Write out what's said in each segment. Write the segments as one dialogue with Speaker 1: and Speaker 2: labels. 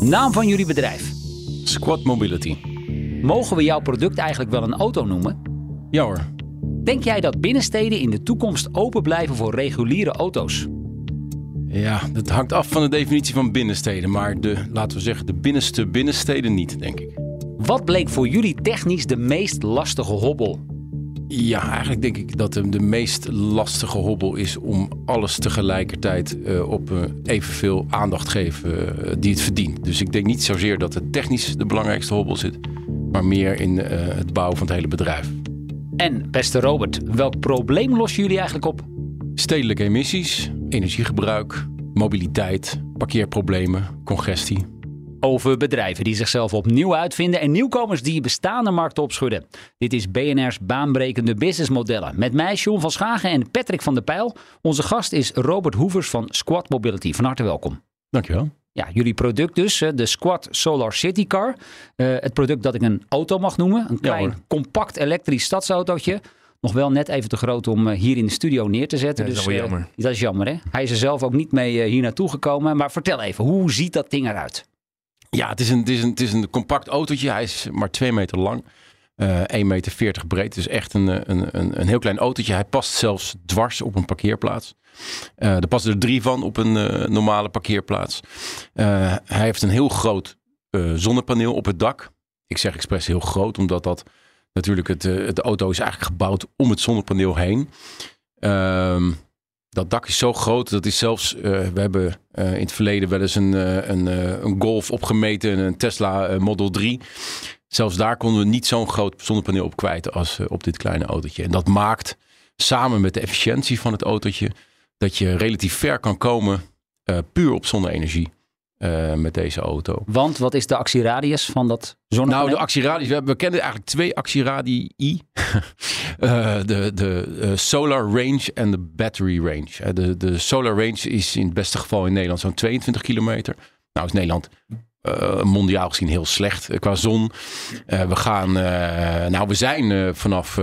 Speaker 1: Naam van jullie bedrijf.
Speaker 2: Squad Mobility.
Speaker 1: Mogen we jouw product eigenlijk wel een auto noemen?
Speaker 2: Ja hoor.
Speaker 1: Denk jij dat binnensteden in de toekomst open blijven voor reguliere auto's?
Speaker 2: Ja, dat hangt af van de definitie van binnensteden. Maar de, laten we zeggen, de binnenste binnensteden niet, denk ik.
Speaker 1: Wat bleek voor jullie technisch de meest lastige hobbel?
Speaker 2: Ja, eigenlijk denk ik dat de, de meest lastige hobbel is om alles tegelijkertijd uh, op uh, evenveel aandacht geven uh, die het verdient. Dus ik denk niet zozeer dat het technisch de belangrijkste hobbel zit, maar meer in het bouwen van het hele bedrijf.
Speaker 1: En beste Robert, welk probleem lossen jullie eigenlijk op?
Speaker 2: Stedelijke emissies, energiegebruik, mobiliteit, parkeerproblemen, congestie.
Speaker 1: Over bedrijven die zichzelf opnieuw uitvinden en nieuwkomers die bestaande markten opschudden. Dit is BNR's baanbrekende businessmodellen. Met mij John van Schagen en Patrick van der Pijl. Onze gast is Robert Hoevers van Squad Mobility. Van harte welkom.
Speaker 2: Dankjewel.
Speaker 1: Ja, jullie product dus, de Squad Solar City Car. Uh, het product dat ik een auto mag noemen. Een klein, ja, compact elektrisch stadsautootje. Nog wel net even te groot om hier in de studio neer te zetten.
Speaker 2: Ja, dat is
Speaker 1: dus,
Speaker 2: wel jammer.
Speaker 1: Uh, dat is jammer, hè? Hij is er zelf ook niet mee uh, hier naartoe gekomen. Maar vertel even, hoe ziet dat ding eruit?
Speaker 2: Ja, het is een, het is een, het is een compact autootje. Hij is maar 2 meter lang. Uh, 1,40 meter breed. Dus echt een, een, een, een heel klein autootje. Hij past zelfs dwars op een parkeerplaats. Uh, er passen er drie van op een normale parkeerplaats. hij heeft een heel groot zonnepaneel op het dak. Ik zeg expres heel groot, omdat dat natuurlijk het, het auto is eigenlijk gebouwd om het zonnepaneel heen. Ehm, dat dak is zo groot, dat is zelfs, uh, we hebben uh, in het verleden wel eens een, uh, een, een Golf opgemeten, een Tesla Model 3. Zelfs daar konden we niet zo'n groot zonnepaneel op kwijt als op dit kleine autootje. En dat maakt samen met de efficiëntie van het autootje dat je relatief ver kan komen puur op zonne-energie. Uh, met deze auto.
Speaker 1: Want wat is de actieradius van dat zonnepaneel?
Speaker 2: Nou, de actieradius, we, kennen eigenlijk twee actieradii. uh, de de uh, solar range en de battery range. De, de solar range is in het beste geval in Nederland zo'n 22 kilometer. Nou is Nederland uh, mondiaal gezien heel slecht qua zon. we gaan, nou we zijn vanaf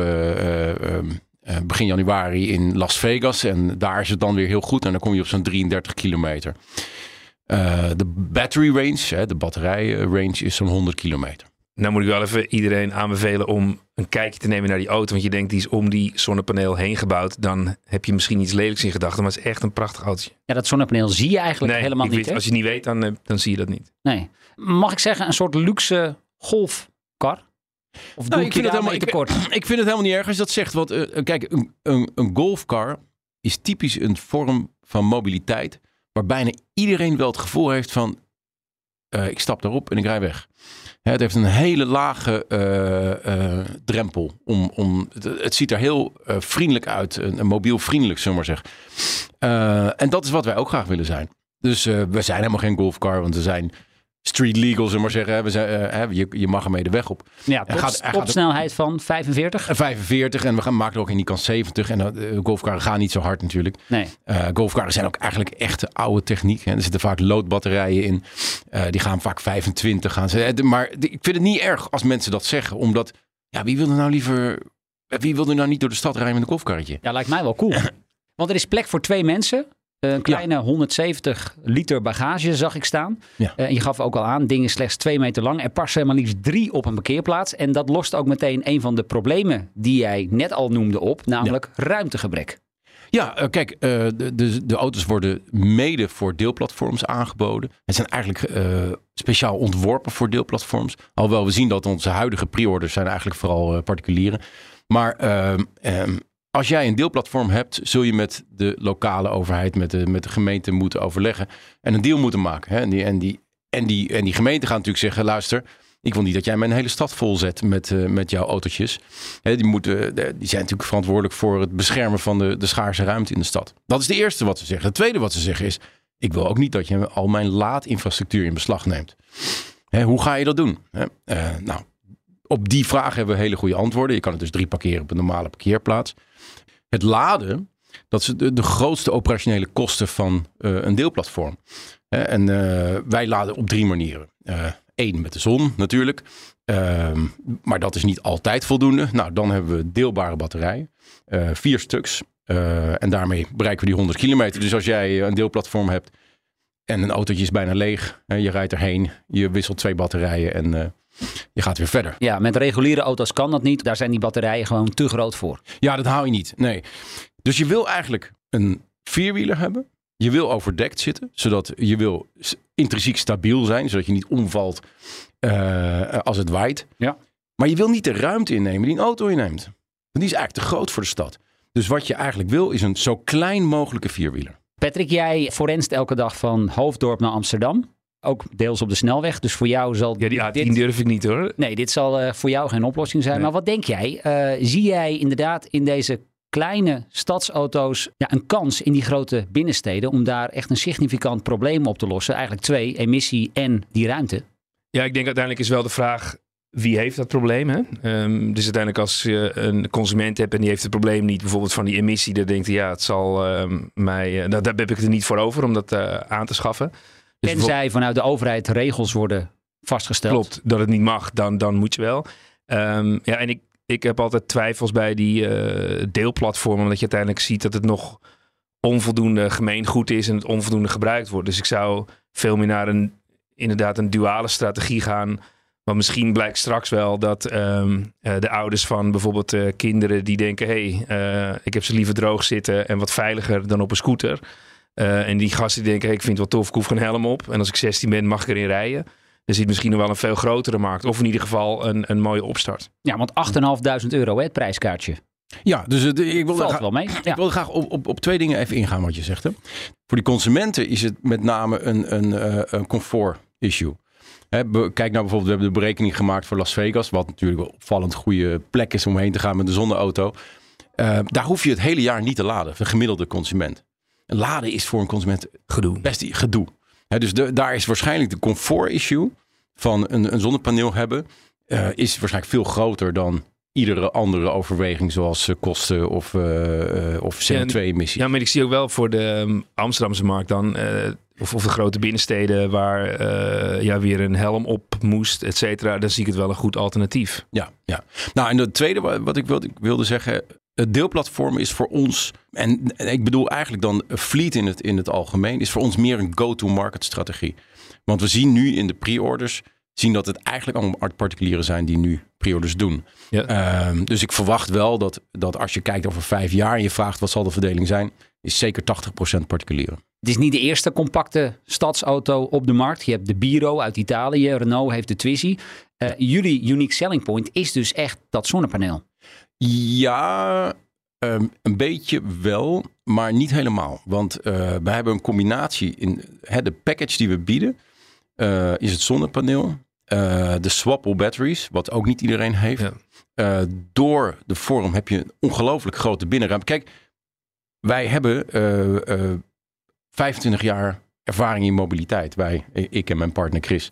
Speaker 2: begin januari in Las Vegas en daar is het dan weer heel goed. En dan kom je op zo'n 33 kilometer. Uh, de battery range, hè, de batterijrange, is zo'n 100 kilometer.
Speaker 3: Nou moet ik wel even iedereen aanbevelen om een kijkje te nemen naar die auto. Want je denkt, die is om die zonnepaneel heen gebouwd. Dan heb je misschien iets lelijks in gedachten. Maar het is echt een prachtig autootje.
Speaker 1: Ja, dat zonnepaneel zie je eigenlijk
Speaker 3: nee,
Speaker 1: helemaal niet.
Speaker 3: Weet, als je het niet weet, dan, dan zie je dat niet.
Speaker 1: Nee. Mag ik zeggen, een soort luxe golfkar? Of doe
Speaker 2: nou,
Speaker 1: ik, je
Speaker 2: vind het
Speaker 1: helemaal
Speaker 2: ik,
Speaker 1: te kort?
Speaker 2: ik vind het helemaal niet erg als je dat zegt. Want uh, kijk, een, een, een golfcar is typisch een vorm van mobiliteit waar bijna iedereen wel het gevoel heeft van uh, ik stap daarop en ik rij weg. Hè, het heeft een hele lage uh, uh, drempel. Om, om, het, ziet er heel vriendelijk uit. Een, mobiel vriendelijk, zullen we en dat is wat wij ook graag willen zijn. Dus we zijn helemaal geen golfcar, want we zijn street legal, zullen we maar zeggen. We zijn, uh, je, je mag ermee de weg op.
Speaker 1: Ja, top, gaat, topsnelheid van 45?
Speaker 2: 45 en we gaan maken er ook in die kant 70. En uh, golfkarren gaan niet zo hard natuurlijk.
Speaker 1: Nee.
Speaker 2: Uh, golfkarren zijn ook eigenlijk echte oude techniek. Hè. Er zitten vaak loodbatterijen in. die gaan vaak 25 gaan. Maar ik vind het niet erg als mensen dat zeggen. Omdat, ja, wie wil er nou liever... Wie wil er nou niet door de stad rijden met een golfkarretje?
Speaker 1: Ja, lijkt mij wel cool. Want er is plek voor twee mensen. Een kleine ja. 170 liter bagage zag ik staan.
Speaker 2: Ja.
Speaker 1: Uh, je gaf ook al aan, ding is slechts twee meter lang. Er passen maar liefst drie op een parkeerplaats. En dat lost ook meteen een van de problemen die jij net al noemde op. Namelijk ja. ruimtegebrek.
Speaker 2: Ja, uh, kijk, uh, de, de, de, auto's worden mede voor deelplatforms aangeboden. Het zijn eigenlijk speciaal ontworpen voor deelplatforms. Alhoewel we zien dat onze huidige pre-orders zijn eigenlijk vooral particulieren. Maar ehm, als jij een deelplatform hebt, zul je met de lokale overheid, met de, met de gemeente moeten overleggen en een deal moeten maken. Hè? En, die, en, die, en, die, en die gemeente gaat natuurlijk zeggen: luister, ik wil niet dat jij mijn hele stad volzet met, uh, met jouw autootjes. Hè, die, moeten, die zijn natuurlijk verantwoordelijk voor het beschermen van de, de schaarse ruimte in de stad. Dat is de eerste wat ze zeggen. Het tweede wat ze zeggen is: ik wil ook niet dat je al mijn laadinfrastructuur in beslag neemt. Hè, hoe ga je dat doen? Hè? Eh, nou, op die vraag hebben we hele goede antwoorden. Je kan het dus drie parkeren op een normale parkeerplaats. Het laden, dat is de, grootste operationele kosten van eh, een deelplatform. En eh, wij laden op drie manieren. Eén met de zon natuurlijk. Ehm, maar dat is niet altijd voldoende. Nou, dan hebben we deelbare batterijen. vier stuks. en daarmee bereiken we die 100 kilometer. Dus als jij een deelplatform hebt en een autootje is bijna leeg. je rijdt erheen, je wisselt twee batterijen en je gaat weer verder.
Speaker 1: Ja, met reguliere auto's kan dat niet. Daar zijn die batterijen gewoon te groot voor.
Speaker 2: Ja, dat hou je niet. Nee. Dus je wil eigenlijk een vierwieler hebben. Je wil overdekt zitten, zodat je wil intrinsiek stabiel zijn, zodat je niet omvalt uh, als het waait.
Speaker 1: Ja.
Speaker 2: Maar je wil niet de ruimte innemen die een auto inneemt. Want die is eigenlijk te groot voor de stad. Dus wat je eigenlijk wil is een zo klein mogelijke vierwieler.
Speaker 1: Patrick, jij forenst elke dag van Hoofddorp naar Amsterdam. Ook deels op de snelweg. Dus voor jou zal.
Speaker 3: Ja, die A10 dit... durf ik niet hoor.
Speaker 1: Nee, dit zal uh, voor jou geen oplossing zijn. Maar wat denk jij? Uh, zie jij inderdaad in deze kleine stadsauto's ja, een kans in die grote binnensteden om daar echt een significant probleem op te lossen? Eigenlijk twee: emissie en die ruimte.
Speaker 3: Ja, ik denk uiteindelijk is wel de vraag wie heeft dat probleem? Hè? Um, dus uiteindelijk als je een consument hebt en die heeft het probleem niet bijvoorbeeld van die emissie, dan denkt hij ja, het zal uh, mij, uh, daar, heb ik het er niet voor over om dat aan te schaffen.
Speaker 1: Dus Tenzij vanuit de overheid regels worden vastgesteld.
Speaker 3: Klopt, dat het niet mag, dan, dan moet je wel. Um, ja, en ik, ik heb altijd twijfels bij die uh, deelplatformen, omdat je uiteindelijk ziet dat het nog onvoldoende gemeengoed is en het onvoldoende gebruikt wordt. Dus ik zou veel meer naar een inderdaad een duale strategie gaan want misschien blijkt straks wel dat um, uh, de ouders van bijvoorbeeld uh, kinderen die denken: hé, hey, ik heb ze liever droog zitten en wat veiliger dan op een scooter. En die gasten die denken: hey, ik vind het wel tof, ik hoef geen helm op. En als ik 16 ben, mag ik erin rijden. Dan zit misschien nog wel een veel grotere markt. Of in ieder geval een, een mooie opstart.
Speaker 1: Ja, want 8.500 euro, hè, het prijskaartje.
Speaker 2: Ja, dus het, ik wil
Speaker 1: Valt wel mee. Ja.
Speaker 2: Ik wil graag op, op, op twee dingen even ingaan wat je zegt. Hè. Voor die consumenten is het met name een, een, een comfort issue. He, kijk nou bijvoorbeeld, we hebben de berekening gemaakt voor Las Vegas, wat natuurlijk een opvallend goede plek is om heen te gaan met de zonneauto. Uh, daar hoef je het hele jaar niet te laden, de gemiddelde consument. Laden is voor een consument
Speaker 3: gedoe.
Speaker 2: best gedoe. He, dus de, daar is waarschijnlijk de comfort issue van een, een zonnepaneel hebben, uh, is waarschijnlijk veel groter dan iedere andere overweging, zoals uh, kosten of, uh, of CO2-emissie.
Speaker 3: Ja, maar ik zie ook wel voor de um, Amsterdamse markt dan, of, of de grote binnensteden waar ja, weer een helm op moest, et cetera. Dan zie ik het wel een goed alternatief.
Speaker 2: Ja, ja. Nou, en het tweede wat ik wilde, ik wilde zeggen, het deelplatform is voor ons, en, ik bedoel eigenlijk dan fleet in het, in het algemeen, is voor ons meer een go-to-market strategie. Want we zien nu in de pre-orders zien dat het eigenlijk allemaal particulieren zijn die nu pre-orders doen.
Speaker 3: Ja.
Speaker 2: Um, dus ik verwacht wel dat, dat als je kijkt over vijf jaar en je vraagt wat zal de verdeling zijn, is zeker 80% particulieren.
Speaker 1: Het is niet de eerste compacte stadsauto op de markt. Je hebt de Biro uit Italië, Renault heeft de Twizy. Uh, jullie unique selling point is dus echt dat zonnepaneel.
Speaker 2: Ja, um, een beetje wel, maar niet helemaal. Want uh, wij hebben een combinatie in hè, de package die we bieden. Uh, is het zonnepaneel, uh, de swappable batteries, wat ook niet iedereen heeft.
Speaker 3: Ja.
Speaker 2: Door de vorm heb je een ongelooflijk grote binnenruimte. Kijk, wij hebben 25 jaar ervaring in mobiliteit. Wij, ik en mijn partner Chris.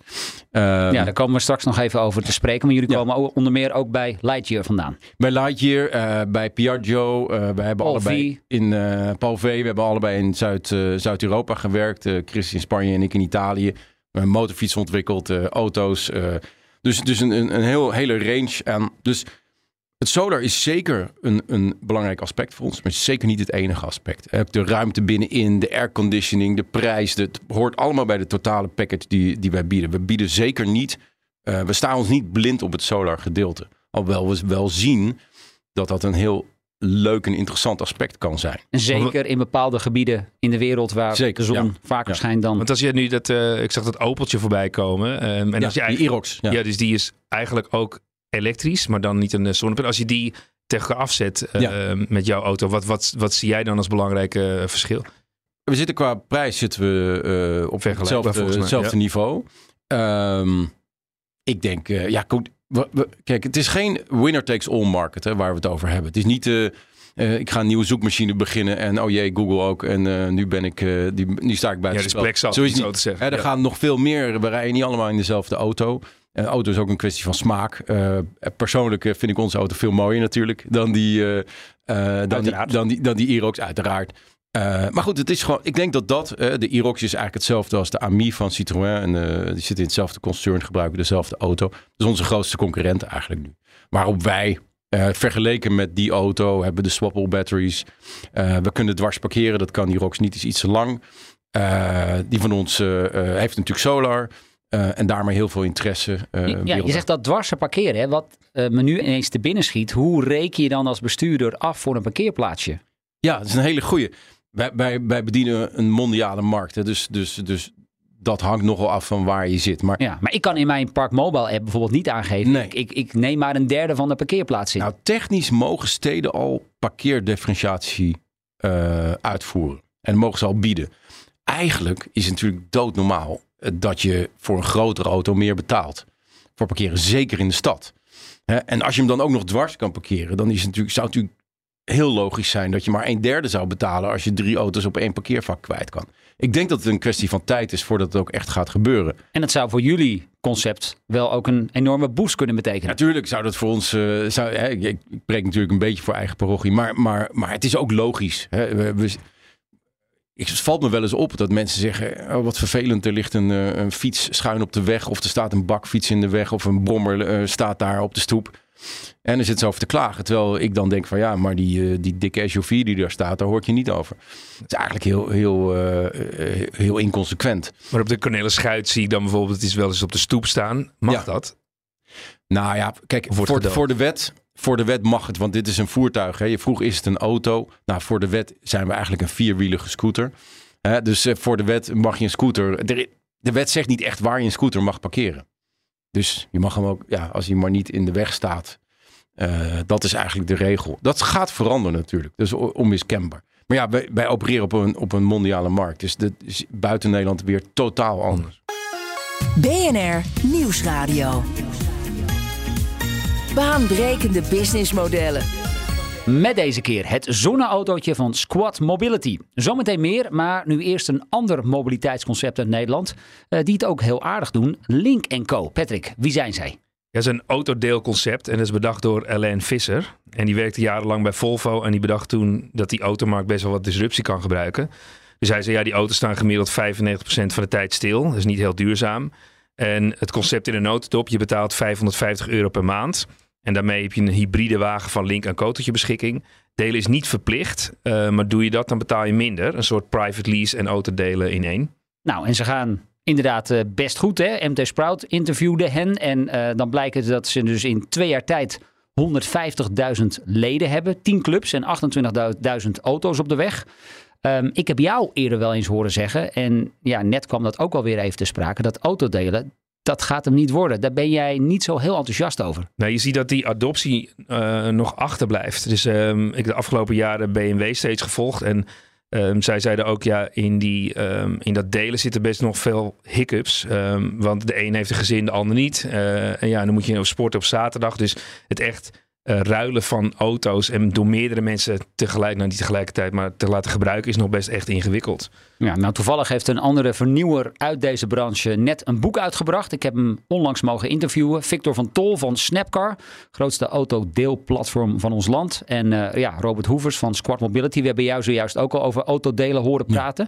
Speaker 1: Um, ja, daar komen we straks nog even over te spreken. Maar jullie ja. komen onder meer ook bij Lightyear vandaan.
Speaker 2: Bij Lightyear, uh, bij Piaggio. Uh, we hebben
Speaker 1: Paul
Speaker 2: allebei
Speaker 1: v.
Speaker 2: in uh, Paul V. We hebben allebei in Zuid, Zuid-Europa gewerkt. Chris in Spanje en ik in Italië. Een motorfiets ontwikkeld, auto's. Dus dus een, een, een heel, hele range aan. Dus het solar is zeker een, een belangrijk aspect voor ons, maar het is zeker niet het enige aspect. De ruimte binnenin, de airconditioning, de prijs, het hoort allemaal bij de totale package die, die wij bieden. We bieden zeker niet, uh, we staan ons niet blind op het solar gedeelte. Alhoewel we wel zien dat dat een heel leuk en interessant aspect kan zijn.
Speaker 1: En zeker in bepaalde gebieden in de wereld waar
Speaker 2: zeker,
Speaker 1: de zon
Speaker 2: ja.
Speaker 1: vaker
Speaker 2: ja.
Speaker 1: schijnt dan.
Speaker 3: Want als je nu dat, uh, ik zag dat Opeltje voorbij komen. Um, en
Speaker 2: ja,
Speaker 3: als je
Speaker 2: die Irox.
Speaker 3: Ja. ja. dus die is eigenlijk ook elektrisch, maar dan niet een zonnepaneel. Als je die tegen elkaar afzet ja. met jouw auto, wat, wat, wat zie jij dan als belangrijk uh, verschil?
Speaker 2: We zitten qua prijs zitten we op hetzelfde, hetzelfde niveau. Um, ik denk, ja, kijk, het is geen winner takes all market hè, waar we het over hebben. Het is niet, uh, eh, ik ga een nieuwe zoekmachine beginnen en oh jee, Google ook. En eh, nu ben ik, eh, die, nu sta ik bij
Speaker 3: Ja,
Speaker 2: het
Speaker 3: dus
Speaker 2: spel. Zo is niet.
Speaker 3: te zeggen.
Speaker 2: Hè, er
Speaker 3: Ja.
Speaker 2: gaan nog veel meer. We rijden niet allemaal in dezelfde auto. Een auto is ook een kwestie van smaak. Eh, persoonlijk eh, vind ik onze auto veel mooier natuurlijk dan die, eh, eh, dan die, dan die, dan die Irox, uiteraard. Maar goed, het is gewoon. Ik denk dat dat. de Irox is eigenlijk hetzelfde als de Ami van Citroën. En die zitten in hetzelfde concern, gebruiken dezelfde auto. Dat is onze grootste concurrent eigenlijk nu. Waarop wij. vergeleken met die auto hebben de swappable batteries. We kunnen dwars parkeren. Dat kan die Irox niet. Is iets te lang. Die van ons heeft natuurlijk solar. Eh, en daarmee heel veel interesse. eh,
Speaker 1: ja, je zegt dat dwarse parkeren, hè, wat eh, me nu ineens te binnen schiet. Hoe reken je dan als bestuurder af voor een parkeerplaatsje?
Speaker 2: Ja, dat is een hele goeie. Wij, wij, wij bedienen een mondiale markt. Hè, dus, dus, dus dat hangt nogal af van waar je zit. Maar
Speaker 1: Ja, maar ik kan in mijn Park Mobile app bijvoorbeeld niet aangeven.
Speaker 2: Nee.
Speaker 1: Ik, ik, ik neem maar een derde van de parkeerplaats in.
Speaker 2: nou, technisch mogen steden al parkeerdifferentiatie uitvoeren. En mogen ze al bieden. Eigenlijk is het natuurlijk doodnormaal dat je voor een grotere auto meer betaalt. Voor parkeren, zeker in de stad. En als je hem dan ook nog dwars kan parkeren, dan is het natuurlijk, zou het natuurlijk heel logisch zijn dat je maar een derde zou betalen als je drie auto's op één parkeervak kwijt kan. Ik denk dat het een kwestie van tijd is voordat het ook echt gaat gebeuren.
Speaker 1: En dat zou voor jullie concept wel ook een enorme boost kunnen betekenen.
Speaker 2: Natuurlijk zou dat voor ons. eh, zou, hè, ik, ik preek natuurlijk een beetje voor eigen parochie. Maar, maar, maar het is ook logisch. Hè. We, we- ik, het valt me wel eens op dat mensen zeggen: oh, wat vervelend, er ligt een, eh, een fiets schuin op de weg. Of er staat een bakfiets in de weg. Of een brommer eh, staat daar op de stoep. En er zit ze over te klagen. Terwijl ik dan denk: van ja, maar die, eh, die dikke SUV die daar staat, daar hoort je niet over. Het is eigenlijk heel, heel, heel inconsequent.
Speaker 3: Maar op de Cornelis Schuit zie ik dan bijvoorbeeld het is wel eens op de stoep staan. Mag
Speaker 2: Ja.
Speaker 3: dat?
Speaker 2: Nou ja, kijk, voor, voor, de wet, voor de wet mag het, want dit is een voertuig. Hè. Je vroeg is het een auto? Nou, voor de wet zijn we eigenlijk een vierwielige scooter. Hè, dus eh, voor de wet mag je een scooter. er- De wet zegt niet echt waar je een scooter mag parkeren. Dus je mag hem ook, ja, als hij maar niet in de weg staat. eh, dat is eigenlijk de regel. Dat gaat veranderen natuurlijk. O- onmiskenbaar. Maar ja, wij, wij opereren op een, op een mondiale markt. Dus dat is buiten Nederland weer totaal anders.
Speaker 4: BNR Nieuwsradio. Baanbrekende businessmodellen.
Speaker 1: Met deze keer het zonneautootje van Squad Mobility. Zometeen meer, maar nu eerst een ander mobiliteitsconcept uit Nederland. eh, die het ook heel aardig doen. Link Co. Patrick, wie zijn zij?
Speaker 3: Ja, dat is een autodeelconcept en dat is bedacht door Alain Visser. En die werkte jarenlang bij Volvo en die bedacht toen dat die automarkt best wel wat disruptie kan gebruiken. Dus hij zei, ja, die auto's staan gemiddeld 95% van de tijd stil. Dat is niet heel duurzaam. En het concept in een notendop, je betaalt 550 euro per maand. En daarmee heb je een hybride wagen van Link Co tot je beschikking. Delen is niet verplicht, eh, maar doe je dat, dan betaal je minder. Een soort private lease en autodelen in één.
Speaker 1: Nou, en ze gaan inderdaad eh, best goed. Hè? MT Sprout interviewde hen. En eh, dan blijkt dat ze dus in twee jaar tijd 150.000 leden hebben. 10 clubs en 28.000 auto's op de weg. Ehm, ik heb jou eerder wel eens horen zeggen. En ja, net kwam dat ook alweer even te sprake. Dat autodelen, dat gaat hem niet worden. Daar ben jij niet zo heel enthousiast over.
Speaker 3: Nou, je ziet dat die adoptie eh, nog achterblijft. Dus ehm, ik de afgelopen jaren BMW steeds gevolgd. En ehm, zij zeiden ook, ja, in, die, in dat delen zitten best nog veel hiccups. Want de een heeft een gezin, de ander niet. Eh, en ja, dan moet je sporten op zaterdag. Dus het echt eh, ruilen van auto's en door meerdere mensen tegelijk, nou niet tegelijkertijd, maar te laten gebruiken, is nog best echt ingewikkeld.
Speaker 1: Ja, nou toevallig heeft een andere vernieuwer uit deze branche net een boek uitgebracht. Ik heb hem onlangs mogen interviewen. Victor van Tol van Snapcar, grootste autodeelplatform van ons land. En eh, ja, Robert Hoevers van Squad Mobility. We hebben jou zojuist ook al over autodelen horen praten.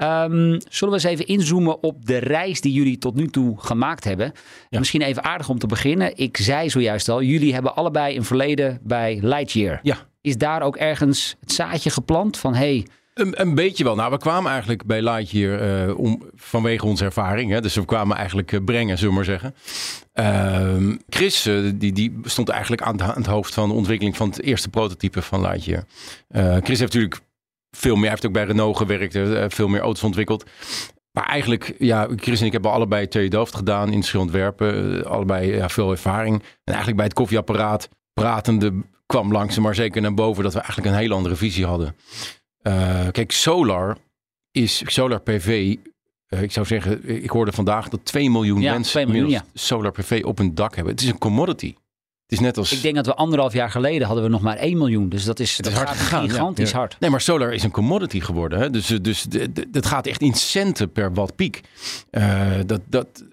Speaker 1: Ehm, zullen we eens even inzoomen op de reis die jullie tot nu toe gemaakt hebben? Misschien even aardig om te beginnen. Ik zei zojuist al, jullie hebben allebei een verleden bij Lightyear.
Speaker 2: Ja.
Speaker 1: Is daar ook ergens het zaadje geplant van hey,
Speaker 2: Een, een beetje wel. Nou, we kwamen eigenlijk bij Lightyear eh, om, vanwege onze ervaring. Hè? Dus we kwamen eigenlijk eh, brengen, zullen we maar zeggen. Ehm, Chris, eh, die, die stond eigenlijk aan, het- aan het hoofd van de ontwikkeling van het eerste prototype van Lightyear. Chris heeft natuurlijk veel meer, hij heeft ook bij Renault gewerkt, eh, veel meer auto's ontwikkeld. Maar eigenlijk, ja, Chris en ik hebben allebei tweede hoofd gedaan in Schil Ontwerpen. eh, allebei ja, veel ervaring. En eigenlijk bij het koffieapparaat pratende kwam langzaam maar zeker naar boven dat we eigenlijk een hele andere visie hadden. Eh, kijk, solar is solar PV. ik zou zeggen, ik hoorde vandaag dat 2 miljoen
Speaker 1: Ja,
Speaker 2: mensen
Speaker 1: 2 miljoen,
Speaker 2: solar PV op hun dak hebben. Het is een commodity. Het is net als...
Speaker 1: Ik denk dat we anderhalf jaar geleden hadden we nog maar 1 miljoen. Dus dat is,
Speaker 2: Het
Speaker 1: dat
Speaker 2: is hard gegaan.
Speaker 1: gigantisch
Speaker 2: Ja.
Speaker 1: hard.
Speaker 2: Nee, maar solar is een commodity geworden. Hè? Dus, dus het gaat echt in centen per watt piek. Eh, dat, dat,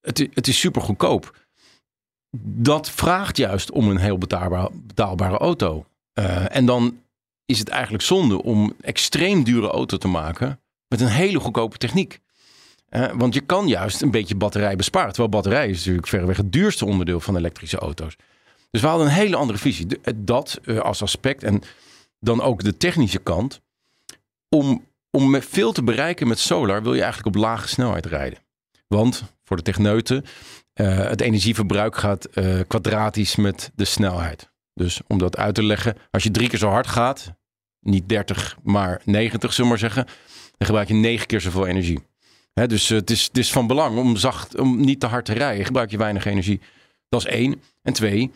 Speaker 2: het, het is super goedkoop. Dat vraagt juist om een heel betaalbare, betaalbare auto. Eh, en dan is het eigenlijk zonde om extreem dure auto te maken met een hele goedkope techniek. Eh, want je kan juist een beetje batterij besparen. Terwijl batterij is natuurlijk verreweg het duurste onderdeel van elektrische auto's. Dus we hadden een hele andere visie. Eh, Dat eh, als aspect en dan ook de technische kant. Om, om veel te bereiken met solar wil je eigenlijk op lage snelheid rijden. Want voor de techneuten, eh, het energieverbruik gaat kwadratisch met de snelheid. Dus om dat uit te leggen, als je drie keer zo hard gaat, niet 30, maar 90 zullen we maar zeggen, dan gebruik je negen keer zoveel energie. Dus het, is, het is van belang om, zacht, om niet te hard te rijden. Gebruik je weinig energie. Dat is één. En twee,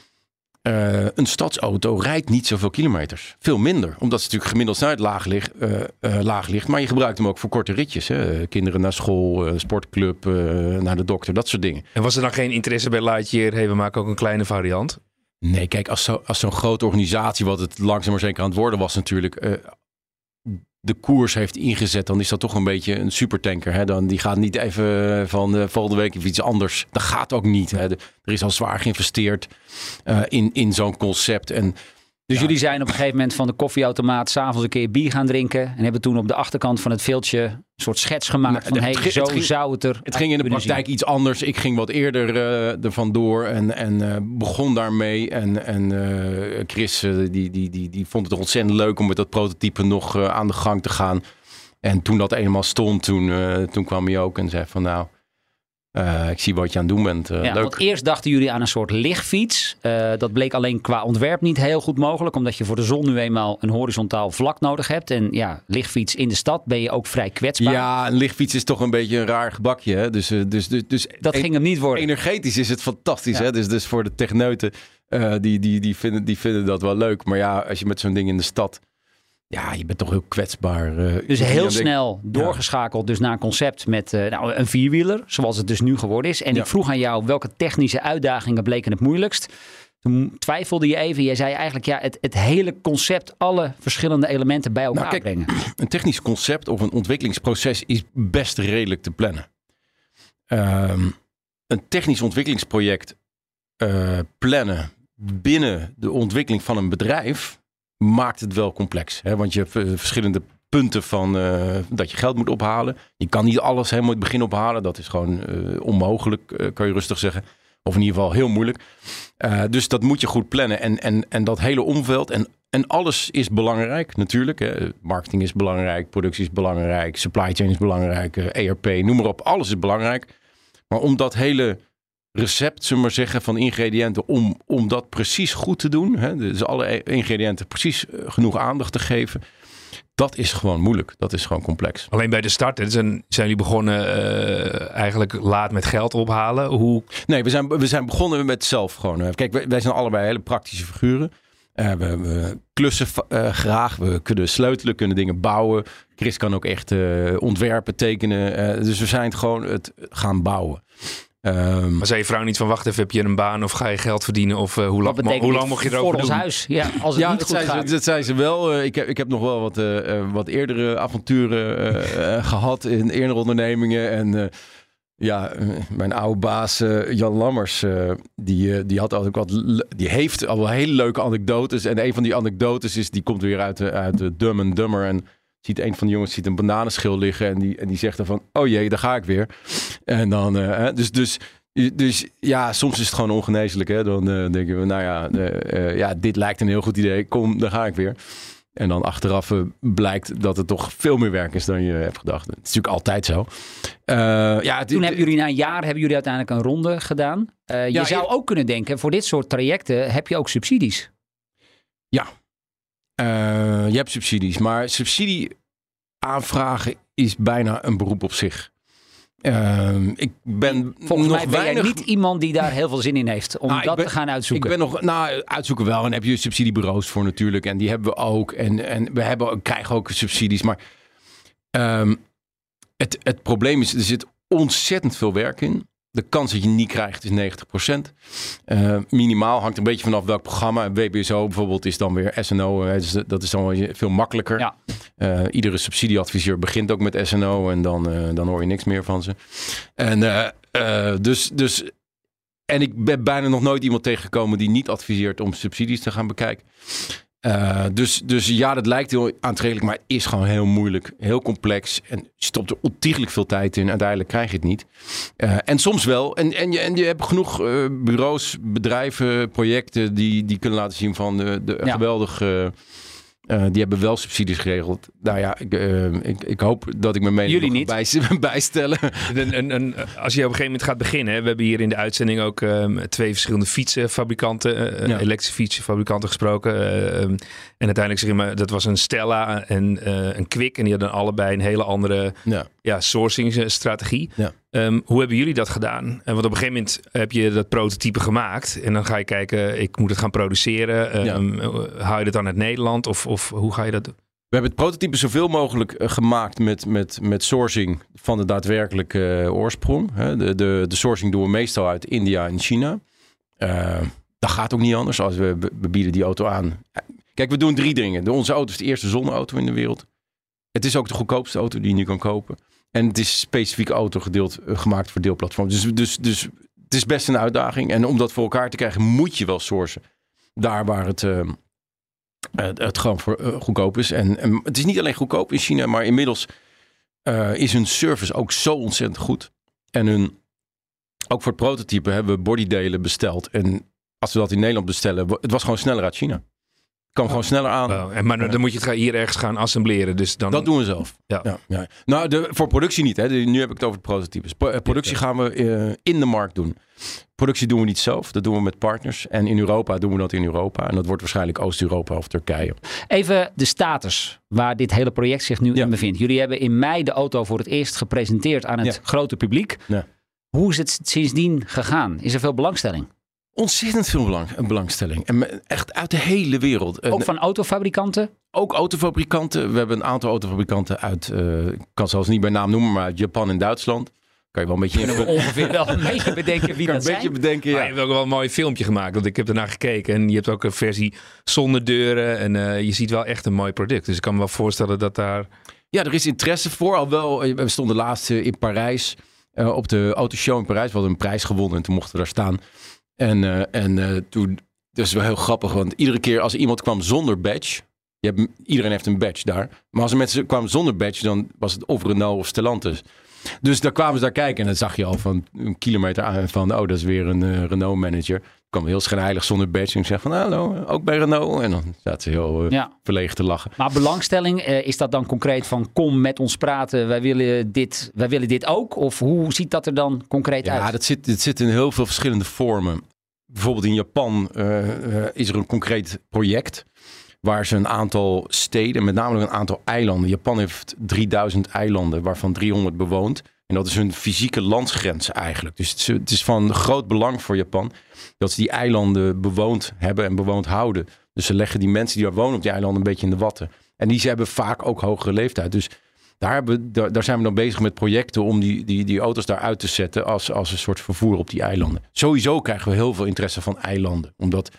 Speaker 2: eh, een stadsauto rijdt niet zoveel kilometers. Veel minder. Omdat ze natuurlijk gemiddeld snelheid laag, ligt, eh, eh, laag ligt. Maar je gebruikt hem ook voor korte ritjes. Hè. Kinderen naar school, sportclub, naar de dokter. Dat soort dingen.
Speaker 3: En was er dan geen interesse bij Lightyear? Hey, we maken ook een kleine variant.
Speaker 2: Nee, kijk, als, zo, als zo'n grote organisatie, wat het langzaam maar zeker aan het worden was natuurlijk, de koers heeft ingezet, dan is dat toch een beetje een supertanker. Hè? Dan, die gaat niet even van eh, volgende week even iets anders. Dat gaat ook niet. Hè? Er is al zwaar geïnvesteerd eh, in, in zo'n concept. En
Speaker 1: Dus
Speaker 2: Ja.
Speaker 1: jullie zijn op een gegeven moment van de koffieautomaat s'avonds een keer bier gaan drinken. En hebben toen op de achterkant van het veldje een soort schets gemaakt
Speaker 2: Nou,
Speaker 1: van
Speaker 2: het
Speaker 1: hey, zo
Speaker 2: het ging-
Speaker 1: zou het er
Speaker 2: Het ging in de
Speaker 1: zien.
Speaker 2: praktijk iets anders. Ik ging wat eerder eh ervan door en, en eh, begon daarmee. En, en eh, Chris die, die, die, die vond het ontzettend leuk om met dat prototype nog aan de gang te gaan. En toen dat eenmaal stond, toen, toen kwam hij ook en zei van nou, eh, ik zie wat je aan het doen bent. eh,
Speaker 1: Ja,
Speaker 2: leuk.
Speaker 1: want eerst dachten jullie aan een soort lichtfiets. Eh, dat bleek alleen qua ontwerp niet heel goed mogelijk. Omdat je voor de zon nu eenmaal een horizontaal vlak nodig hebt. En ja, lichtfiets in de stad ben je ook vrij kwetsbaar.
Speaker 2: Ja, een lichtfiets is toch een beetje een raar gebakje. Hè? Dus, dus, dus, dus
Speaker 1: dat
Speaker 2: en-
Speaker 1: ging hem niet worden.
Speaker 2: Energetisch is het fantastisch.
Speaker 1: Ja.
Speaker 2: Hè? Dus, dus voor de techneuten, die, die, die, vinden, die vinden dat wel leuk. Maar ja, als je met zo'n ding in de stad... Ja, je bent toch heel kwetsbaar. eh.
Speaker 1: Dus heel snel doorgeschakeld dus naar een concept met eh, nou, een vierwieler, zoals het dus nu geworden is. En
Speaker 2: Ja.
Speaker 1: ik vroeg aan jou welke technische uitdagingen bleken het moeilijkst. Toen twijfelde je even. Jij zei eigenlijk ja, het, het hele concept, alle verschillende elementen bij elkaar
Speaker 2: Nou, kijk,
Speaker 1: brengen.
Speaker 2: Een technisch concept of een ontwikkelingsproces is best redelijk te plannen. Ehm, een technisch ontwikkelingsproject eh, plannen binnen de ontwikkeling van een bedrijf maakt het wel complex. Hè? Want je hebt eh, verschillende punten van eh, dat je geld moet ophalen. Je kan niet alles helemaal het begin ophalen. Dat is gewoon eh, onmogelijk, kan je rustig zeggen. Of in ieder geval heel moeilijk. Dus dat moet je goed plannen. En, en, en dat hele omveld. En, en alles is belangrijk natuurlijk. Hè. Marketing is belangrijk. Productie is belangrijk. Supply chain is belangrijk. ERP, noem maar op. Alles is belangrijk. Maar om dat hele recept, zullen we maar zeggen, van ingrediënten. Om, om dat precies goed te doen. Hè, dus alle ingrediënten precies eh, genoeg aandacht te geven. Dat is gewoon moeilijk. Dat is gewoon complex.
Speaker 3: Alleen bij de start hè, zijn, zijn jullie begonnen eh, eigenlijk laat met geld ophalen. Hoe,
Speaker 2: Nee, we zijn, we zijn begonnen met zelf gewoon. Kijk, wij, wij zijn allebei hele praktische figuren. Eh, we, we klussen graag. We kunnen sleutelen, kunnen dingen bouwen. Chris kan ook echt ontwerpen, tekenen. Dus we zijn het gewoon het gaan bouwen. Ehm,
Speaker 3: maar zei je vrouw niet van wacht even, heb je een baan of ga je geld verdienen? Of eh, hoe, lang, hoe lang mocht je
Speaker 1: voor
Speaker 3: erover
Speaker 1: ons
Speaker 3: doen?
Speaker 1: huis? Ja, als het
Speaker 2: ja,
Speaker 1: niet
Speaker 2: dat
Speaker 1: goed
Speaker 2: zei,
Speaker 1: gaat.
Speaker 2: ze, dat zei ze wel. Eh, ik, heb, ik heb nog wel wat, eh, eh, wat eerdere avonturen eh, eh, gehad in eerdere ondernemingen. En eh, ja, mijn oude baas eh, Jan Lammers, eh, die, die, had ook wat, die heeft al wel hele leuke anekdotes. En een van die anekdotes is, die komt weer uit, de- uit de Dumb and Dumber. En ziet een van de jongens ziet een bananenschil liggen. En die, en die zegt dan van, oh jee, daar ga ik weer. En dan, eh, dus, dus dus ja, soms is het gewoon ongeneeslijk. Hè? Dan eh, denken we, nou ja, eh, ja, dit lijkt een heel goed idee. Kom, daar ga ik weer. En dan achteraf blijkt dat het toch veel meer werk is dan je hebt gedacht. Het is natuurlijk altijd zo. Eh, ja, het-
Speaker 1: Toen hebben jullie na een jaar hebben jullie uiteindelijk een ronde gedaan. Je
Speaker 2: Ja,
Speaker 1: zou ook kunnen denken, voor dit soort trajecten heb je ook subsidies.
Speaker 2: Eh, je hebt subsidies, maar subsidie aanvragen is bijna een beroep op zich. Ehm, ik ben
Speaker 1: Volgens
Speaker 2: nog
Speaker 1: mij ben
Speaker 2: weinig...
Speaker 1: jij niet iemand die daar heel veel zin in heeft om
Speaker 2: Nou, ik
Speaker 1: dat
Speaker 2: ben-
Speaker 1: te gaan uitzoeken.
Speaker 2: Ik ben nog, nou, uitzoeken wel. En heb je subsidiebureaus voor natuurlijk. En die hebben we ook. En, en we hebben, krijgen ook subsidies. Maar ehm, het, het probleem is, er zit ontzettend veel werk in. De kans dat je niet krijgt is 90%. Eh, minimaal hangt een beetje vanaf welk programma. WBSO bijvoorbeeld is dan weer SNO. eh, dus dat is dan wel veel makkelijker.
Speaker 1: Ja.
Speaker 2: Eh, iedere subsidieadviseur begint ook met SNO en dan, dan hoor je niks meer van ze. En dus, dus en ik ben bijna nog nooit iemand tegengekomen die niet adviseert om subsidies te gaan bekijken. Eh, dus, dus ja, dat lijkt heel aantrekkelijk, maar is gewoon heel moeilijk, heel complex. En je stopt er ontiegelijk veel tijd in. Uiteindelijk krijg je het niet. Eh, en soms wel. En, en, je, en je hebt genoeg eh, bureaus, bedrijven, projecten die, die kunnen laten zien van de, de
Speaker 1: Ja.
Speaker 2: geweldige. Eh, die hebben wel subsidies geregeld. Nou ja, ik, eh, ik, ik hoop dat ik mijn mening
Speaker 1: Jullie niet.
Speaker 2: Bij, bijstellen.
Speaker 3: Een, een, een, als je op een gegeven moment gaat beginnen. hè, We hebben hier in de uitzending ook ehm, twee verschillende fietsenfabrikanten, eh,
Speaker 2: Ja.
Speaker 3: elektrische fietsenfabrikanten gesproken. eh, ehm, en uiteindelijk zeg je maar, dat was een Stella en eh, een Kwik. En die hadden allebei een hele andere
Speaker 2: Ja.
Speaker 3: ja, sourcing-strategie.
Speaker 2: Ja.
Speaker 3: Ehm, hoe hebben jullie dat gedaan? En want op een gegeven moment heb je dat prototype gemaakt. En dan ga je kijken, ik moet het gaan produceren. Ehm, Hou je dat dan uit Nederland? Of, of hoe ga je dat doen?
Speaker 2: We hebben het prototype zoveel mogelijk eh, gemaakt met, met, met sourcing van de daadwerkelijke eh, oorsprong. De, de, de sourcing doen we meestal uit India en China. Eh, dat gaat ook niet anders als we, we bieden die auto aan. Kijk, we doen drie dingen. De, onze auto is de eerste zonneauto in de wereld. Het is ook de goedkoopste auto die je nu kan kopen. En het is specifiek auto gedeeld, eh, gemaakt voor deelplatform. Dus, dus, dus het is best een uitdaging. En om dat voor elkaar te krijgen, moet je wel sourcen. Daar waar het, eh, het, het gewoon voor, eh, goedkoop is. En, het is niet alleen goedkoop in China, maar inmiddels eh, is hun service ook zo ontzettend goed. En hun, ook voor het prototype hebben we bodydelen besteld. En als we dat in Nederland bestellen, het was gewoon sneller uit China. Het kwam gewoon sneller aan.
Speaker 3: En, maar dan, dan moet je het hier ergens gaan assembleren. Dus dan,
Speaker 2: Dat doen we zelf.
Speaker 3: Ja.
Speaker 2: Ja, ja. Nou, de, voor productie niet. Hè. De- nu heb ik het over de prototypes. Pro- eh, productie gaan we eh, in de markt doen. Productie doen we niet zelf. Dat doen we met partners. En in Europa doen we dat in Europa. En dat wordt waarschijnlijk Oost-Europa of Turkije.
Speaker 1: Even de status waar dit hele project zich nu
Speaker 2: Ja.
Speaker 1: in bevindt. Jullie hebben in mei de auto voor het eerst gepresenteerd aan het
Speaker 2: Ja.
Speaker 1: grote publiek.
Speaker 2: Ja.
Speaker 1: Hoe is het sindsdien gegaan? Is er veel belangstelling?
Speaker 2: Ontzettend veel belang, belangstelling. En echt uit de hele wereld. En
Speaker 1: Ook van autofabrikanten?
Speaker 2: ook autofabrikanten. We hebben een aantal autofabrikanten uit, eh, ik kan zelfs niet bij naam noemen, maar uit Japan en Duitsland. Kan je wel een beetje,
Speaker 1: Kunnen we ongeveer wel een beetje bedenken wie
Speaker 2: kan
Speaker 1: dat
Speaker 2: een beetje
Speaker 1: zijn?
Speaker 2: bedenken.
Speaker 3: Maar
Speaker 2: Ja.
Speaker 3: je hebt ook wel een mooi filmpje gemaakt. Want ik heb ernaar gekeken. En je hebt ook een versie zonder deuren. En eh, je ziet wel echt een mooi product. Dus ik kan me wel voorstellen dat daar...
Speaker 2: Ja, er is interesse voor. Al wel, eh, we stonden laatst eh, in Parijs. eh, op de autoshow in Parijs. We hadden een prijs gewonnen en toen mochten we daar staan. En, eh, en eh, toen, dat is wel heel grappig. Want iedere keer als iemand kwam zonder badge. Je hebt, iedereen heeft een badge daar. Maar als er mensen kwamen zonder badge, dan was het of Renault of Stellantis. Dus daar kwamen ze daar kijken en dan zag je al van een kilometer aan van, oh, dat is weer een eh, Renault manager. Kwam heel schijnheilig zonder badge en zeg van, hallo, ook bij Renault. En dan zaten ze heel eh,
Speaker 1: Ja.
Speaker 2: verlegen te lachen.
Speaker 1: Maar belangstelling, eh, is dat dan concreet van kom met ons praten, wij willen dit, wij willen dit ook? Of hoe ziet dat er dan concreet
Speaker 2: Ja,
Speaker 1: uit?
Speaker 2: dat zit, dat zit in heel veel verschillende vormen. Bijvoorbeeld in Japan eh, is er een concreet project waar ze een aantal steden, met name een aantal eilanden. Japan heeft 3000 eilanden, waarvan 300 bewoond. En dat is hun fysieke landsgrens eigenlijk. Dus het is, van groot belang voor Japan dat ze die eilanden bewoond hebben en bewoond houden. Dus ze leggen die mensen die daar wonen op die eilanden een beetje in de watten. En die ze hebben vaak ook hogere leeftijd. Dus daar, hebben, zijn we dan bezig met projecten om die, die, die auto's daar uit te zetten als, als een soort vervoer op die eilanden. Sowieso krijgen we heel veel interesse van eilanden. Omdat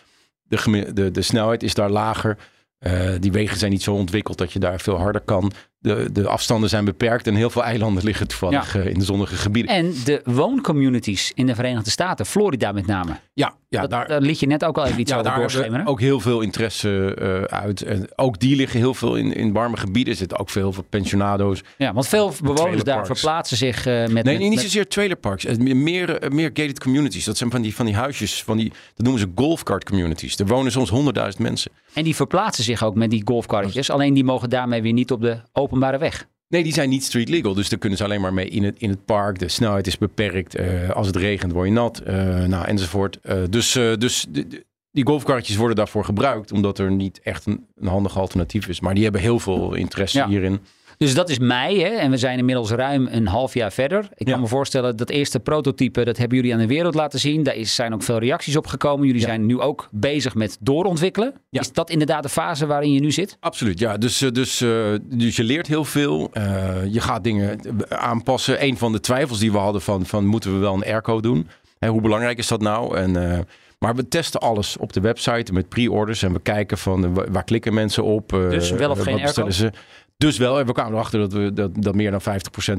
Speaker 2: de, de, de snelheid is daar lager. Eh, die wegen zijn niet zo ontwikkeld dat je daar veel harder kan. De, de afstanden zijn beperkt en heel veel eilanden liggen toevallig eh, in de zonnige gebieden.
Speaker 1: En de wooncommunities in de Verenigde Staten, Florida met name.
Speaker 2: ja, ja
Speaker 1: dat,
Speaker 2: daar,
Speaker 1: daar liet je net ook al even iets
Speaker 2: ja,
Speaker 1: over doorschemeren.
Speaker 2: ook heel veel interesse eh, uit. En ook die liggen heel veel in, in warme gebieden. Er zitten ook veel, veel pensionado's.
Speaker 1: Ja, want veel bewoners daar verplaatsen zich eh, met...
Speaker 2: Nee,
Speaker 1: met-
Speaker 2: niet zozeer trailerparks. Meer, meer gated communities. Dat zijn van die, van die huisjes, van die, dat noemen ze golfcart communities. Er wonen soms honderdduizend mensen.
Speaker 1: En die verplaatsen zich ook met die golfkarretjes. Alleen die mogen daarmee weer niet op de openbare weg.
Speaker 2: Nee, die zijn niet street legal. Dus daar kunnen ze alleen maar mee in het, in het park. De snelheid is beperkt. Eh, als het regent word je nat. eh, nou, enzovoort. Eh, dus dus de- de- die golfkarretjes worden daarvoor gebruikt. Omdat er niet echt een, een handig alternatief is. Maar die hebben heel veel interesse
Speaker 1: Ja.
Speaker 2: hierin.
Speaker 1: Dus dat is mei hè? en we zijn inmiddels ruim een half jaar verder. Ik
Speaker 2: Ja.
Speaker 1: kan me voorstellen dat eerste prototype, dat hebben jullie aan de wereld laten zien. Daar is, zijn ook veel reacties op gekomen. Jullie
Speaker 2: Ja.
Speaker 1: zijn nu ook bezig met doorontwikkelen.
Speaker 2: Ja.
Speaker 1: Is dat inderdaad de fase waarin je nu zit?
Speaker 2: Absoluut, ja. Dus, eh, dus, eh, dus je leert heel veel. Eh, je gaat dingen aanpassen. Een van de twijfels die we hadden van, van moeten we wel een airco doen? Hè, hoe belangrijk is dat nou? En, maar we testen alles op de website met pre-orders. En we kijken van wa- waar klikken mensen op.
Speaker 1: Dus wel of geen
Speaker 2: ze. Dus wel, en we kwamen erachter dat, we, dat, dat meer dan 50%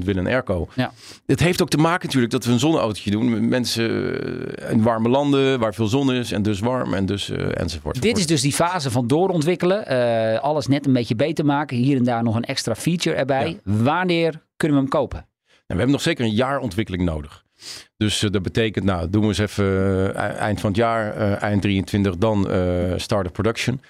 Speaker 2: willen een airco.
Speaker 1: Ja.
Speaker 2: Het heeft ook te maken natuurlijk dat we een zonneautootje doen. Mensen eh, in warme landen waar veel zon is en dus warm en dus eh, enzovoort.
Speaker 1: Dit is dus die fase van doorontwikkelen. Eh, alles net een beetje beter maken. Hier en daar nog een extra feature erbij. Wanneer kunnen we hem kopen?
Speaker 2: En we hebben nog zeker een jaar ontwikkeling nodig. Dus eh, dat betekent, nou, doen we eens even eh, eind van het jaar, eh, eind 23, dan eh start of production.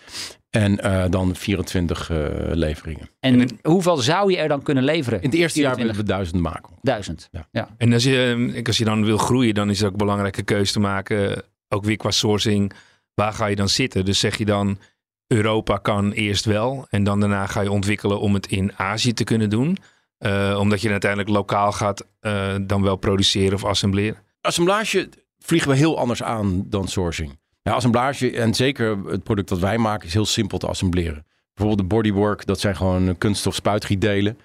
Speaker 2: En eh, dan 24 eh, leveringen.
Speaker 1: En hoeveel zou je er dan kunnen leveren?
Speaker 2: In het eerste jaar
Speaker 1: 24.
Speaker 2: willen we duizend maken.
Speaker 1: Duizend.
Speaker 2: Ja.
Speaker 1: Ja.
Speaker 3: En als je, eh, als je dan wil groeien, dan is het ook een belangrijke keuze te maken. Ook weer qua sourcing. Waar ga je dan zitten? Dus zeg je dan, Europa kan eerst wel. En dan daarna ga je ontwikkelen om het in Azië te kunnen doen. Eh, omdat je uiteindelijk lokaal gaat eh, dan wel produceren of assembleren.
Speaker 2: Assemblage vliegen we heel anders aan dan sourcing. Ja, assemblage, en zeker het product dat wij maken, is heel simpel te assembleren. Bijvoorbeeld de bodywork, dat zijn gewoon kunststof spuitgietdelen.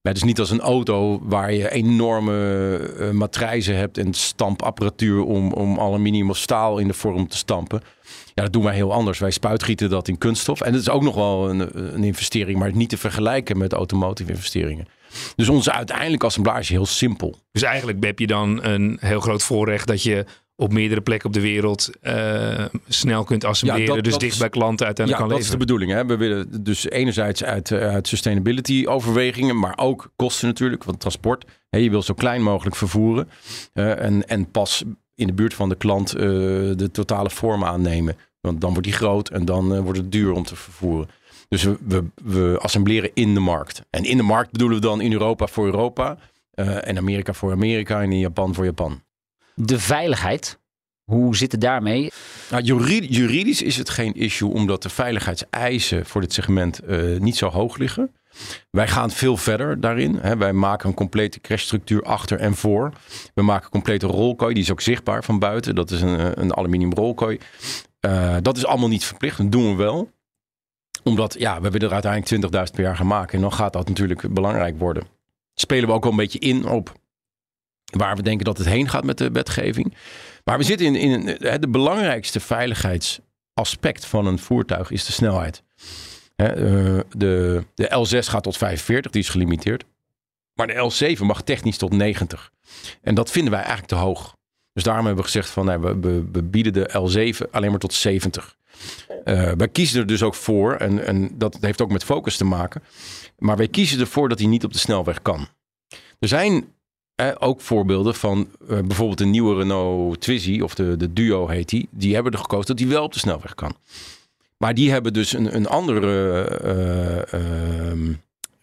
Speaker 2: Ja, dus niet als een auto waar je enorme eh, matrijzen hebt en stampapparatuur om, om aluminium of staal in de vorm te stampen. Ja, dat doen wij heel anders. Wij spuitgieten dat in kunststof. En dat is ook nog wel een, een investering, maar niet te vergelijken met automotive investeringen. Dus onze uiteindelijke assemblage is heel simpel.
Speaker 3: Dus eigenlijk heb je dan een heel groot voorrecht dat je op meerdere plekken op de wereld eh, snel kunt assembleren.
Speaker 2: Ja, dat-
Speaker 3: dus
Speaker 2: dat
Speaker 3: dicht
Speaker 2: is-
Speaker 3: bij klanten uiteindelijk
Speaker 2: ja,
Speaker 3: kan
Speaker 2: dat is de
Speaker 3: leveren.
Speaker 2: bedoeling. Hè? We willen dus enerzijds uit, eh, uit sustainability overwegingen, maar ook kosten natuurlijk, want transport. Hè, je wil zo klein mogelijk vervoeren eh, en, en pas in de buurt van de klant de totale vorm aannemen. Want dan wordt die groot en dan wordt het duur om te vervoeren. Dus we, we, we assembleren in de markt. En in de markt bedoelen we dan in Europa voor Europa, eh, en Amerika voor Amerika en in Japan voor Japan.
Speaker 1: De veiligheid. Hoe zit het daarmee?
Speaker 2: Nou, juri- juridisch is het geen issue, omdat de veiligheidseisen voor dit segment eh, niet zo hoog liggen. Wij gaan veel verder daarin. Hè. Wij maken een complete crashstructuur achter en voor. We maken een complete rolkooi, die is ook zichtbaar van buiten. Dat is een, een aluminium rolkooi. Eh, dat is allemaal niet verplicht, dat doen we wel. Omdat, ja, we willen er uiteindelijk 20.000 per jaar gaan maken. En dan gaat dat natuurlijk belangrijk worden. Spelen we ook wel een beetje in op waar we denken dat het heen gaat met de wetgeving. Maar we zitten in, in de belangrijkste veiligheidsaspect van een voertuig is de snelheid. Eh, de, de L6 gaat tot 45, die is gelimiteerd. Maar de L7 mag technisch tot 90. En dat vinden wij eigenlijk te hoog. Dus daarom hebben we gezegd van we, we bieden de L7 alleen maar tot 70. Eh, wij kiezen er dus ook voor, en, en dat heeft ook met focus te maken. Maar wij kiezen ervoor dat hij niet op de snelweg kan. Er zijn eh, ook voorbeelden van eh, bijvoorbeeld de nieuwe Renault Twizy, of de, de Duo heet die. Die hebben er gekozen dat die wel op de snelweg kan. Maar die hebben dus een, een andere eh, ehm,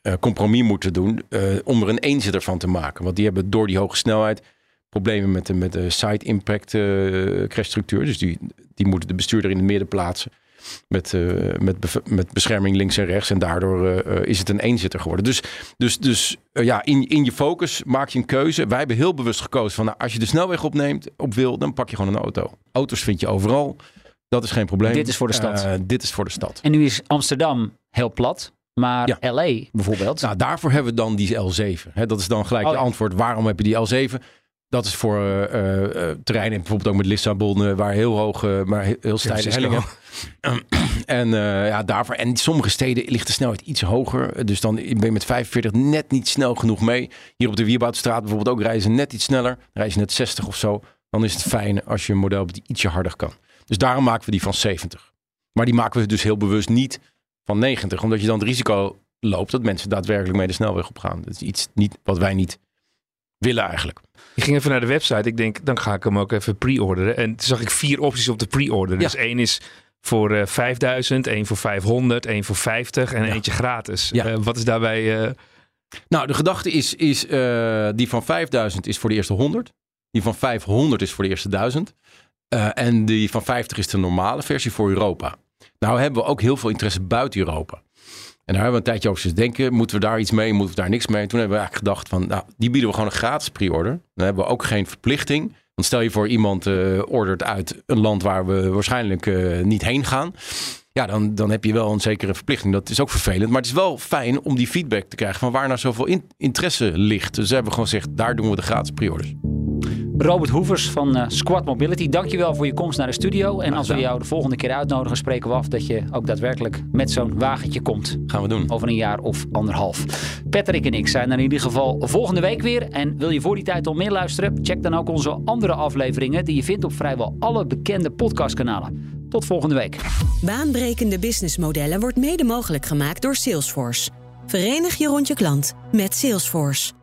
Speaker 2: eh, compromis moeten doen om er een eenzitter van te maken. Want die hebben door die hoge snelheid problemen met de, met de side impact eh crashstructuur. Dus die, die moeten de bestuurder in het midden plaatsen. Met, eh, met, met bescherming links en rechts. En daardoor eh, is het een eenzitter geworden. Dus, dus, dus ja, in, in je focus maak je een keuze. Wij hebben heel bewust gekozen van nou, als je de snelweg opneemt, op wil, dan pak je gewoon een auto. Auto's vind je overal. Dat is geen probleem.
Speaker 1: Dit is voor de stad.
Speaker 2: Dit is voor de stad.
Speaker 1: En nu is Amsterdam heel plat. Maar
Speaker 2: Ja.
Speaker 1: LA bijvoorbeeld.
Speaker 2: Nou, daarvoor hebben we dan die L7. Hè, dat is dan gelijk
Speaker 1: Oh,
Speaker 2: je antwoord. Waarom heb je die L7? Dat is voor eh, eh, eh, terreinen, bijvoorbeeld ook met Lissabon, waar heel hoog, eh, maar heel, heel steile hellingen. en ja, daarvoor. En sommige steden ligt de snelheid iets hoger. Dus dan ben je met 45 net niet snel genoeg mee. Hier op de Wierboudstraat bijvoorbeeld ook rijden net iets sneller. Rijden ze net 60 of zo. Dan is het fijn als je een model hebt die ietsje harder kan. Dus daarom maken we die van 70. Maar die maken we dus heel bewust niet van 90. Omdat je dan het risico loopt dat mensen daadwerkelijk mee de snelweg op gaan. Dat is iets niet, wat wij niet willen eigenlijk.
Speaker 3: Ik ging even naar de website. Ik denk, dan ga ik hem ook even pre-orderen. En toen zag ik vier opties op de pre-order. Dus één is voor eh 5000, één voor 500, één voor 50 en
Speaker 2: Ja.
Speaker 3: eentje gratis.
Speaker 2: Ja.
Speaker 3: Eh, wat is daarbij... eh,
Speaker 2: Nou, de gedachte is, is eh, die van 5000 is voor de eerste 100. Die van 500 is voor de eerste 1000. Eh, en die van 50 is de normale versie voor Europa. Nou hebben we ook heel veel interesse buiten Europa. En daar hebben we een tijdje over zitten denken. Moeten we daar iets mee? Moeten we daar niks mee? Toen hebben we eigenlijk gedacht van, nou, die bieden we gewoon een gratis pre-order. Dan hebben we ook geen verplichting. Want stel je voor iemand uh, ordert uit een land waar we waarschijnlijk uh, niet heen gaan. Ja, dan, dan heb je wel een zekere verplichting. Dat is ook vervelend. Maar het is wel fijn om die feedback te krijgen van waar nou zoveel in, interesse ligt. Dus we hebben gewoon gezegd, daar doen we de gratis pre-orders.
Speaker 1: Robert Hoevers van uh, Squad Mobility, dankjewel voor je komst naar de studio. En als we jou de volgende keer uitnodigen, spreken we af dat je ook daadwerkelijk met zo'n wagentje komt.
Speaker 2: Gaan we doen.
Speaker 1: Over een jaar of anderhalf. Patrick en ik zijn er in ieder geval volgende week weer. En wil je voor die tijd al meer luisteren? Check dan ook onze andere afleveringen die je vindt op vrijwel alle bekende podcastkanalen. Tot volgende week.
Speaker 5: Baanbrekende businessmodellen wordt mede mogelijk gemaakt door Salesforce. Verenig je rond je klant met Salesforce.